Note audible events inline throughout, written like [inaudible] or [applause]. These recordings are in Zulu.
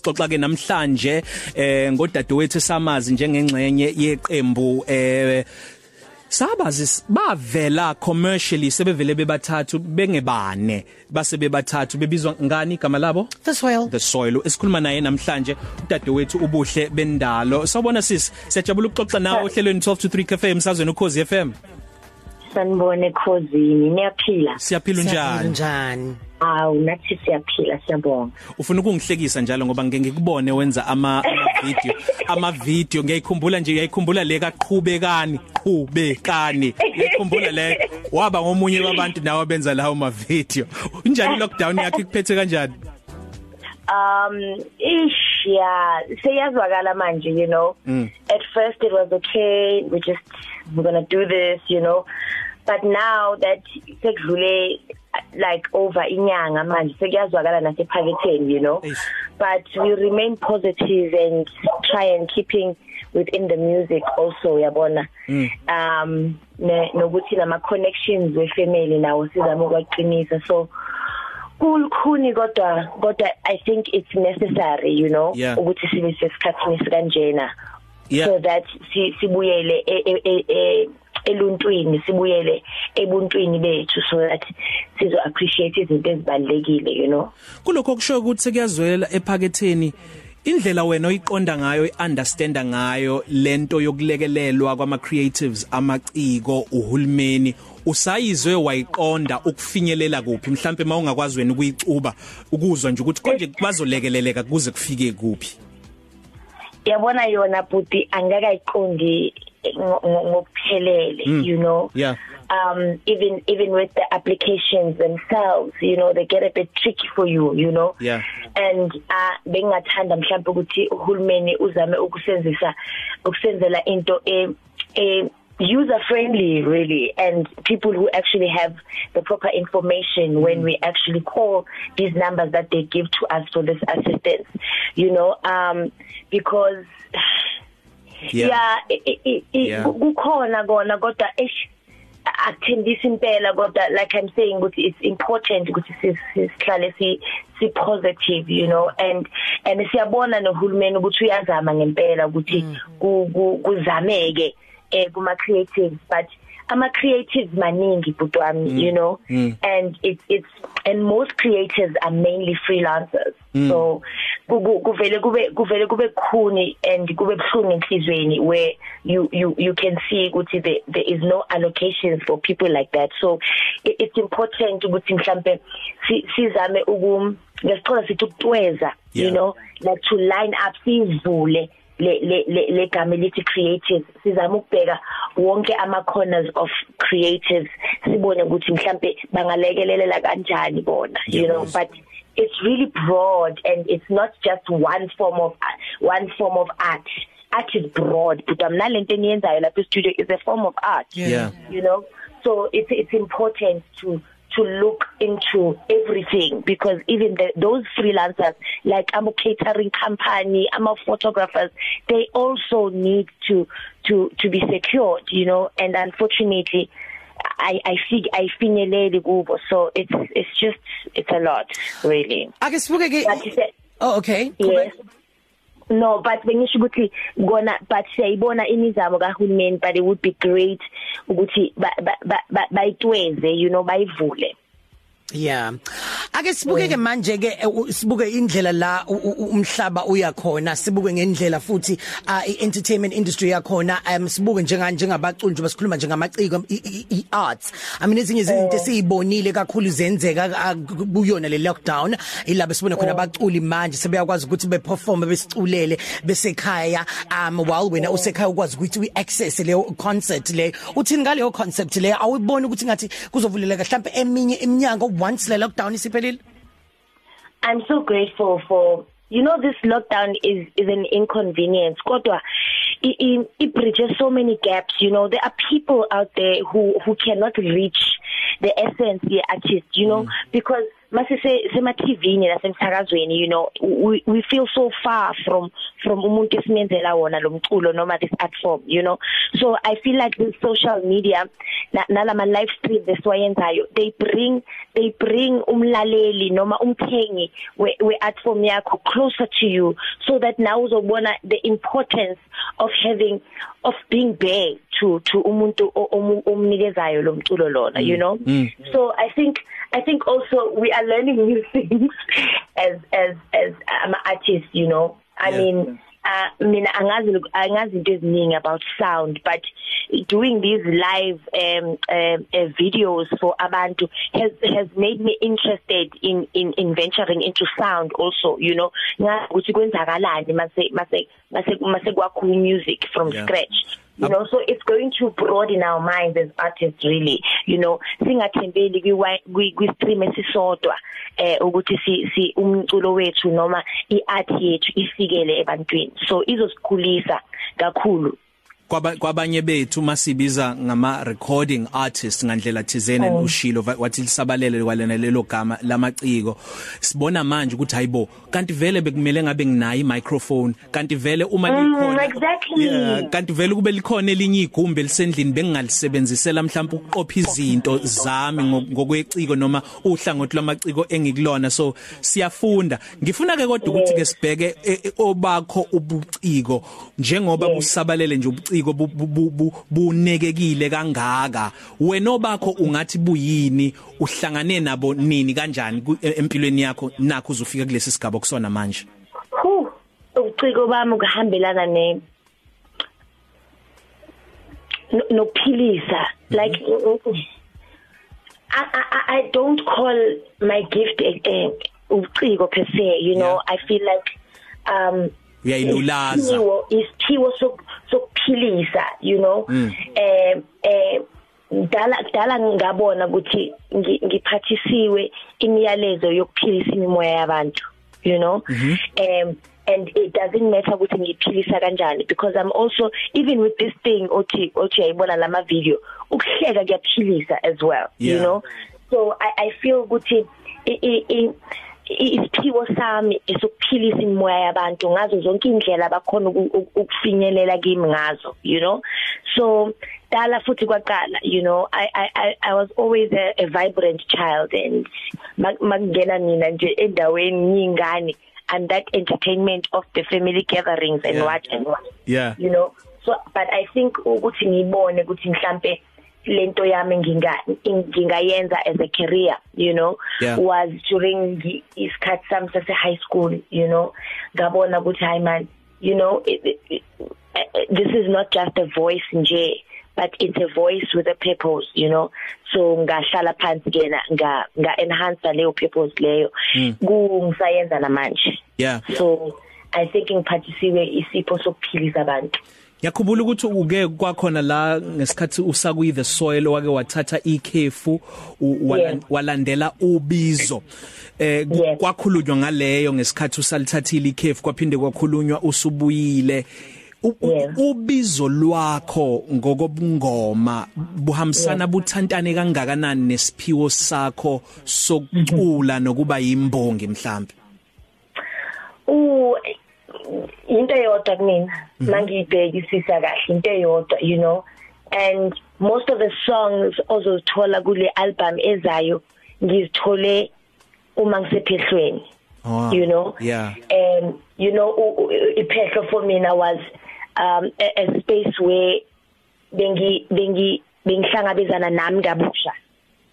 sixoxa ke namhlanje eh ngodadewethu samazi njengengxenye yeqembu eh Sabazi bavela commercially sebevele bebathathu bengebane base bebathathu bebizwa ngani igama labo? The soil. The soil. Esikhuluma naye namhlanje udadewethu ubuhle bendalo. Sawubona sis. Siyajabula ukuxoxa nawe ohlelweni 12 to 3 cafe emsazweni ukhozi FM sanibone khosini niyaphila. Siyaphila unjani? Njani awu nathi siyaphila siyabonga. Ufuna ukungihlekisa njalo ngoba ngeke ngikubone wenza ama [laughs] ama video ama video ngiyayikhumbula nje ngiyayikhumbula le kaqhubekani qhubekani. Ngiyakhumbula le. Waba ngomunye wabantu nawe benza lawo ma video unjani lockdown yakhe? Kuphethe kanjani? Um ish yeah seyazwakala manje you know. Mm. at first it was okay we just we're going to do this you know. But now that sekudlule like over inyanga manje sekuyazwakala nasephaketheni you know Eish. but we remain positive and try and keeping within the music also yabona mm. um nokuthi nama connections we family nawo sizama ukwaqinisa so kulukhuni kodwa kodwa i think it's necessary you know yeah. ukuthi sibe sesikhathini sikanjena yeah. so that si sibuyele e, e, e, e eluntwini sibuyele ebuntwini bethu so that sizo appreciate izinto ezibalekile you know. Kulokho kusho ukuthi sekuyazwela ephaketheni indlela wena oyiqonda ngayo iunderstanda ngayo lento yokulekelelwa kwama creatives amaciko uhulumeni usayizwe wayiqonda ukufinyelela kuphi? Mhlambe mawungakwazi wena ukuyicuba ukuzwa nje ukuthi konje bazolekeleleka kuze kufike kuphi? Yabona yona buti angakayiqondi ngokuphelele mm. you know? Yeah. Um even even with the applications themselves you know they get a bit tricky for you you know? Yeah. And uh bengathanda mhlawumbe ukuthi uhulumeni uzame ukusenzisa ukusenzela into e e user friendly really and people who actually have the proper information mm. when we actually call these numbers that they give to us for this assistance you know? Um because yeah yeah kukhona kona kodwa eish akuthembisa impela kodwa like i'm saying ukuthi it's important ukuthi sihlale si si positive you know and and siyabona nohulumeni ukuthi uyazama ngempela ukuthi kuzameke eh kuma creatives but ama creatives maningi butwami mm. you know mm. and it's it's and most creators are mainly freelancers mm. so kuvele kube kuvele kube khuni and kube bhlungu enhlizweni where you you you can see ukuthi there, there is no allocations for people like that. So it, it's important ukuthi mhlambe sizame uku ngesicela sithi ukutweza you know like to line up sivule le le le gama lithi creatives sizama ukubheka wonke ama corners of creatives sibone ukuthi mhlambe bangalekelela kanjani bona you know but it's really broad and it's not just one form of one form of art. Art is broad but amna lento eniyenzayo lapha studio is a form of art yeah. you know? So it's it's important to to look into everything because even the, those freelancers like I'm a catering company I'm a photographers they also need to to to be secured you know? And unfortunately I I think I finyelele kubo. So it's it's just it's a lot really. Ake sibuke ke Oh okay. Yes. No but bengisho ukuthi kona but siyayibona imizamo kahulumeni but it would be great ukuthi bayitweze you know bayivule. Yeah. Ake sibuke ke manje ke sibuke indlela la umhlaba uyakhona sibuke ngendlela futhi i-entertainment industry yakhona um sibuke njenganje njengabacunjwa basikhuluma njengamaciko i-arts. I mean ezinye izinto esizibonile kakhulu zenzeka kuyona le lockdown ilabo sibona khona abaculi manje sebeyakwazi ukuthi beperform besiculele besekhaya um while wena usekhaya ukwazi ukuthi uaccess le concert le. Uthini ngaleyo concept le? Awuboni ukuthi ngathi kuzovuleleka mhlawumbe eminye iminyango once the lockdown isiphelile I'm so grateful for you know this lockdown is is an inconvenience. Kodwa it, it bridges so many gaps you know. There are people out there who who cannot reach the essence the artist you know mm. because mase sema TVini nasemsakazweni you know we, we feel so far from from umuntu esimenzela wona lomculo noma this art form you know. So i feel like the social media nalama live stream besiwayenzayo they bring they bring umlaleli noma umthengi we, we art form yakho closer to you so that now uzobona the importance of having of being bare to to umuntu omnikezayo lo mculo lona you know mm. so i think i think also we are learning [laughs] new things as as as um, artists you know i yeah. mean uh mina angazi angazi into eziningi about sound but doing these live um uh, uh, videos for abantu has has made me interested in in in venturing into sound also you know ngathi kwenzakalani mase mase mase mase kwakho music from yeah. scratch you know so it's going to broaden our minds as artists really. You know singathembeli kwi kwi stream esisodwa eh ukuthi si si umculo wethu noma iart yethu ifikele ebantwini. So izosikhulisa kakhulu. Kwabanye bethu masibiza ngama recording artists ngandlela thizene oh. ushilo wathi lisabalele kwalena lelo gama lamaciko. Sibona manje ukuthi hayibo kanti vele bekumele ngabe nginayo microphone kanti vele uma mm, likhona exactly. Yeah, kanti vele kube likhona elinye igumbi elisendlini bengingalisebenzisela mhlawumbe ukuqopha izinto zami ngokweciko noma uhlangothi lwamaciko engikulona. So siyafunda. Ngifuna ke kodwa ukuthi ke sibheke e, e, obakho ubuciko njengoba busabalele nje ubuciko. Ubuciko bunekekile kangaka. Wena obakho ungathi buyini? Uhlangane nabo nini kanjani empilweni yakho nakho uzofika kulesi sigaba kusona manje? Ubuciko bami ukuhambelana ne nokuphilisa. Like I, I I don't call my gift uh, ubuciko per se you know? Yeah. I feel like um uyayilulaza isiphiwo sokuphilisa you know mm. eh eh dala dala ngabona ukuthi ngiphathisiwe imiyalezo yokuphilisa imimoya yabantu you know mm -hmm. um and it doesn't matter ukuthi ngiphilisa kanjani because i'm also even with this thing othi othi ayibona lama video ukuhleka kuyaphilisa as well yeah. you know so i i feel ukuthi isiphiwo sami esokuphilisa imoya yabantu ngazo zonke indlela bakhona ukufinyelela kimi ngazo you know? So dala futhi kwaqala you know i i i was always a, a vibrant child and makungena mina nje endaweni nyingane and that entertainment of the family gatherings and yeah. what and what yeah. you know? So but i think ukuthi ngibone ukuthi mhlambe lento yami nginga ngingayenza as a career you know. Yeah. was during isikhathi sami sase high school you know. Ngabona ukuthi hi man you know it, it, it, this is not just a voice nje but it's a voice with a purpose you know. So ngahlala phansi kena nga nga enhance leyo purpose leyo. Mm. kungisayenza namanje. Yeah. So i think ngiphathisiwe isipho sokuphilisa abantu. Ngiyakhumbula ukuthi uke kwakhona la ngesikhathi usakuyi the soil wake wathatha ikhefu walandela ubizo. Eh kwakhulunywa ngaleyo ngesikhathi usalithathile ikhefu kwaphinde kwakhulunywa usubuyile. Ubizo lwakho ngokobungoma buhambisana buthantane kangakanani nesiphiwo sakho sokucula nokuba yimbongi mhlambe u into eyodwa kumina mangiyibhekisisa kahle into eyodwa you know. And most of the songs ozozithola kule album ezayo ngizithole uma ngisephehlweni oh, you know. Yeah. And you know iphehlo for mina was um a, a space where bengi bengi bengihlangabezana nami kabusha.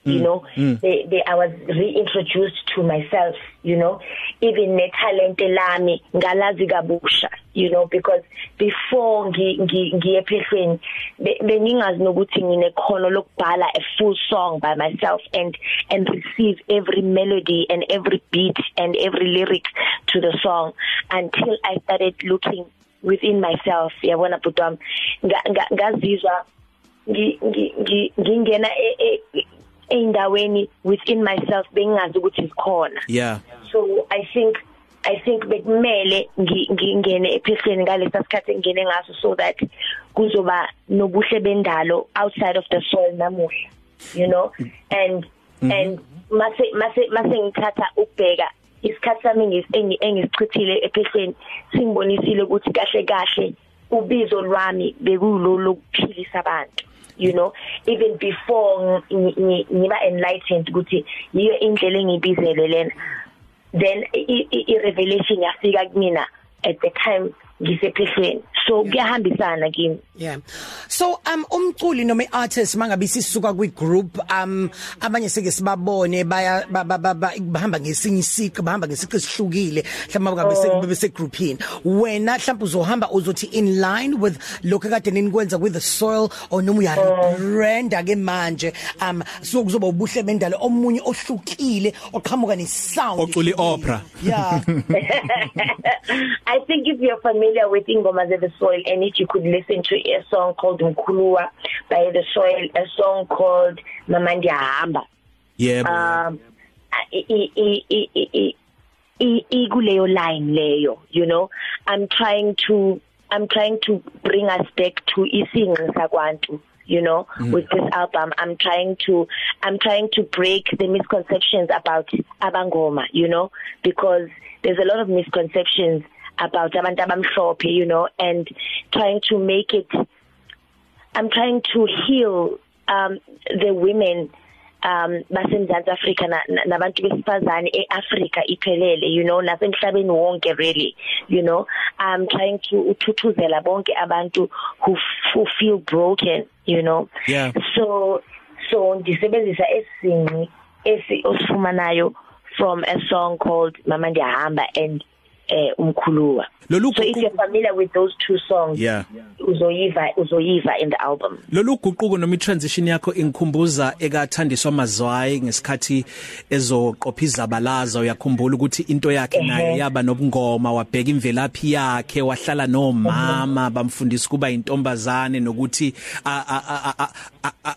You know mm. they, they I was reintroduced to myself you know. Even ne talent lami ngalazi kabusha you know because before ngiye phehlweni beningazi nokuthi ngine khono lokubhala a full song by myself and and receive every melody and every beat and every lyric to the song until I started looking within myself. Yabona butwam ngazizwa ngingena eindaweni within myself bengazi ukuthi sikhona yeah. So i think i think bekumele ngingene ephehlweni ngalesa sikhathi engene ngaso so that kuzoba nobuhle bendalo outside of the soil namuhla you know? And and mase mase mase ngithatha ukubheka isikhathi sami engisichithile ephehleni singibonisile ukuthi kahle kahle ubizo lwami bekulo lokuphilisa abantu. You know even before ngiba enlightened ukuthi yiyo indlela engibizele lena. Then i revelation yafika kumina at the time ngisephehlweni so kuyahambisana kimi. Yeah. So um umculi noma iartist mangabe sisuka kwi group um abanye seke sibabone baya bahamba ngesinye isiko bahamba ngesiqi sihlukile mhlawumbe ngabe sekube bese groupini wena mhlawumbe uzohamba uzothi in line with lokho kade ninikwenza with the soil or noma uya rebranda ke manje um so kuzoba ubuhle bendalo. Omunye ohlukile oqhamuka ne sound oculi opera yeah. [laughs] [laughs] I think if you're familiar familiar with ingoma ze the soil and if you could listen to a song called Mkhuluwa by the soil a song called Mama Ndiyahamba yeah um i i i i ikuleyo line leyo you know? I'm trying to i'm trying to bring us back to isinqi sakwantu you know mm. with this album. I'm trying to i'm trying to break the misconceptions about abangoma you know? Because there's a lot of misconceptions about abantu abamhlophe you know and trying to make it I'm trying to heal um the women um basemzansi Africa nabantu besifazane eAfrica iphelele you know nasemhlabeni wonke really you know. I'm trying to uthuthuzela bonke abantu who, who feel broken you know. Yeah. So so ndisebenzisa esinye esi osifumanayo from a song called Mama Ndiyahamba and eh umkhuluwa. Lolu so if you're familiar with those two songs yeah. uzoyiva uzoyiva in the album. Lolu guquko noma i-transition yakho ingikhumbuza ekathandiswa mazwayi ngesikhathi ezoqopha izabalaza uyakhumbula ukuthi into yakhe naye yaba nobungoma wabheka imvelaphi yakhe wahlala nomama bamfundisa kuba intombazane nokuthi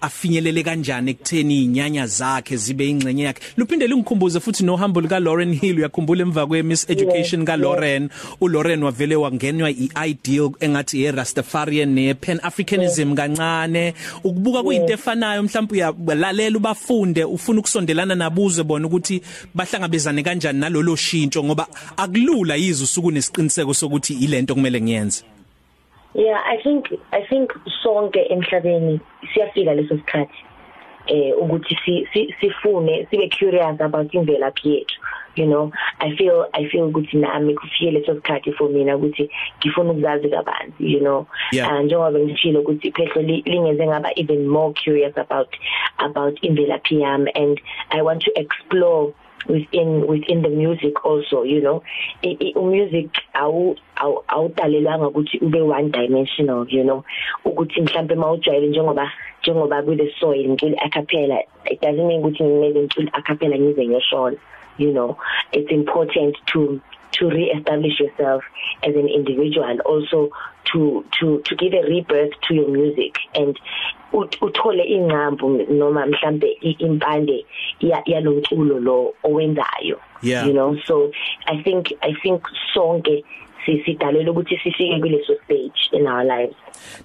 afinyelele kanjani ekutheni inyanya zakhe zibe ingcenye yakhe. Luphinde lingikhumbuze futhi nohambo lika Lauren Hill uyakhumbula emva kwe Miss Education ka Lauren uLauren wavele wangenwa iideal engathi ye Rastafarian ne Pan Africanism kancane. Ukubuka kuyinto efanayo mhlawumbe uyalalela ubafunde ufuna ukusondelana nabuzwe bona ukuthi bahlangabezane kanjani nalolo shintsho ngoba akulula yizo usuku nesiqiniseko sokuthi ilento kumele ngiyenze. Yeah I think I think sonke emhlabeni siyafika leso sikhathi. Eh ukuthi sifune sibe curious about imvelaphi yethu you know? I feel i feel ukuthi nami kufike leso sikhathi for mina ukuthi ngifuna ukuzazi kabanzi you know? Yeah. and njengoba ngishilo ukuthi phehlo lingeze ngaba even more curious about about imvelaphi yami and i want to explore within within the music also you know? Music awu awudalelwanga ukuthi ube one dimensional you know? Ukuthi mhlambe mawujwayele njengoba njengoba kule soil ngicula a cappella it doesn't mean ukuthi ngimele ngicula a cappella ngize ngiyashona you know. It's important to to re-establish yourself as an individual also to to to give a rebirth to your music and uthole ingqambo noma mhlambe impande yalomculo lo owenzayo you know. So i think i think sonke sisidalelwe ukuthi sifike kuleso stage in our lives.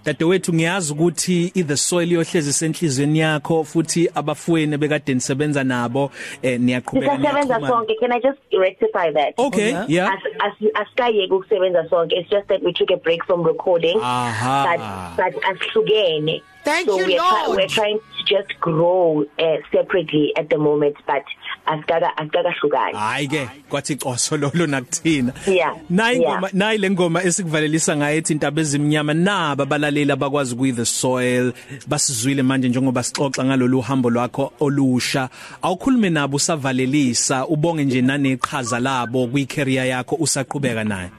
Dadewethu ngiyazi ukuthi i the soil yohlezi senhlizweni yakho futhi abafweni bekade nisebenza nabo eh niyaqhubeka niyasebenza sonke. Can i just rectify that? Okay okay. yeah. As asikaye ukusebenza sonke. It's just that we took a break from recording. Aha. but but asihlukene. Thank so you we're, Lord. we're trying to just grow uh, separately at the moment but asikaka asikakahlukani hayi ke kwathi qoso lolo nakuthina Yeah, nayi yeah. ngoma nayi lengoma esikuvalelisa ngayo ethi intaba ezimnyama naba abalaleli abakwazi kuyi the soil basizwile manje njengoba sixoxa ngalolu hambo lwakho olusha awukhulume nabo usavalelisa ubonge nje naneqhaza labo kwi career yakho usaqhubeka naye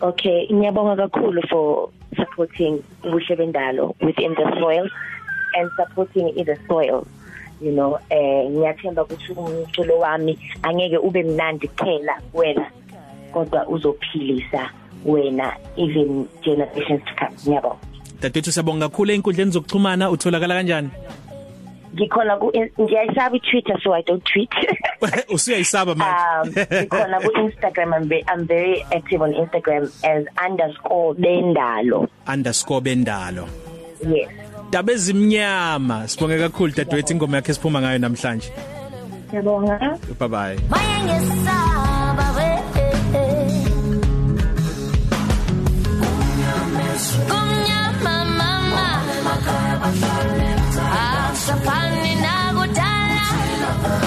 Okay, ngiyabonga kakhulu for supporting ubuhle bendalo within the soil and supporting in the soil. You know, eh ngiyathemba ukuthi umculo wami angeke ube mnandi kuphela wena kodwa uzophilisa wena even generations to come. Ngiyabonga. dadethu siyabonga kakhulu einkundleni zokuxhumana utholakala kanjani Ngikhona ku ngiyayisaba i-Twitter so I don't tweet. [laughs] usuyayisaba manje um ngikhona ku Instagram I'm very, I'm very active on Instagram as _bendalo. underscore bendalo Yes. daba ezimnyama sibonge kakhulu dadewethu ingoma yakhe siphuma ngayo namhlanje Ngiyabonga. bye bye Maye ngesaba we Kumnyama mama Asafani nakudala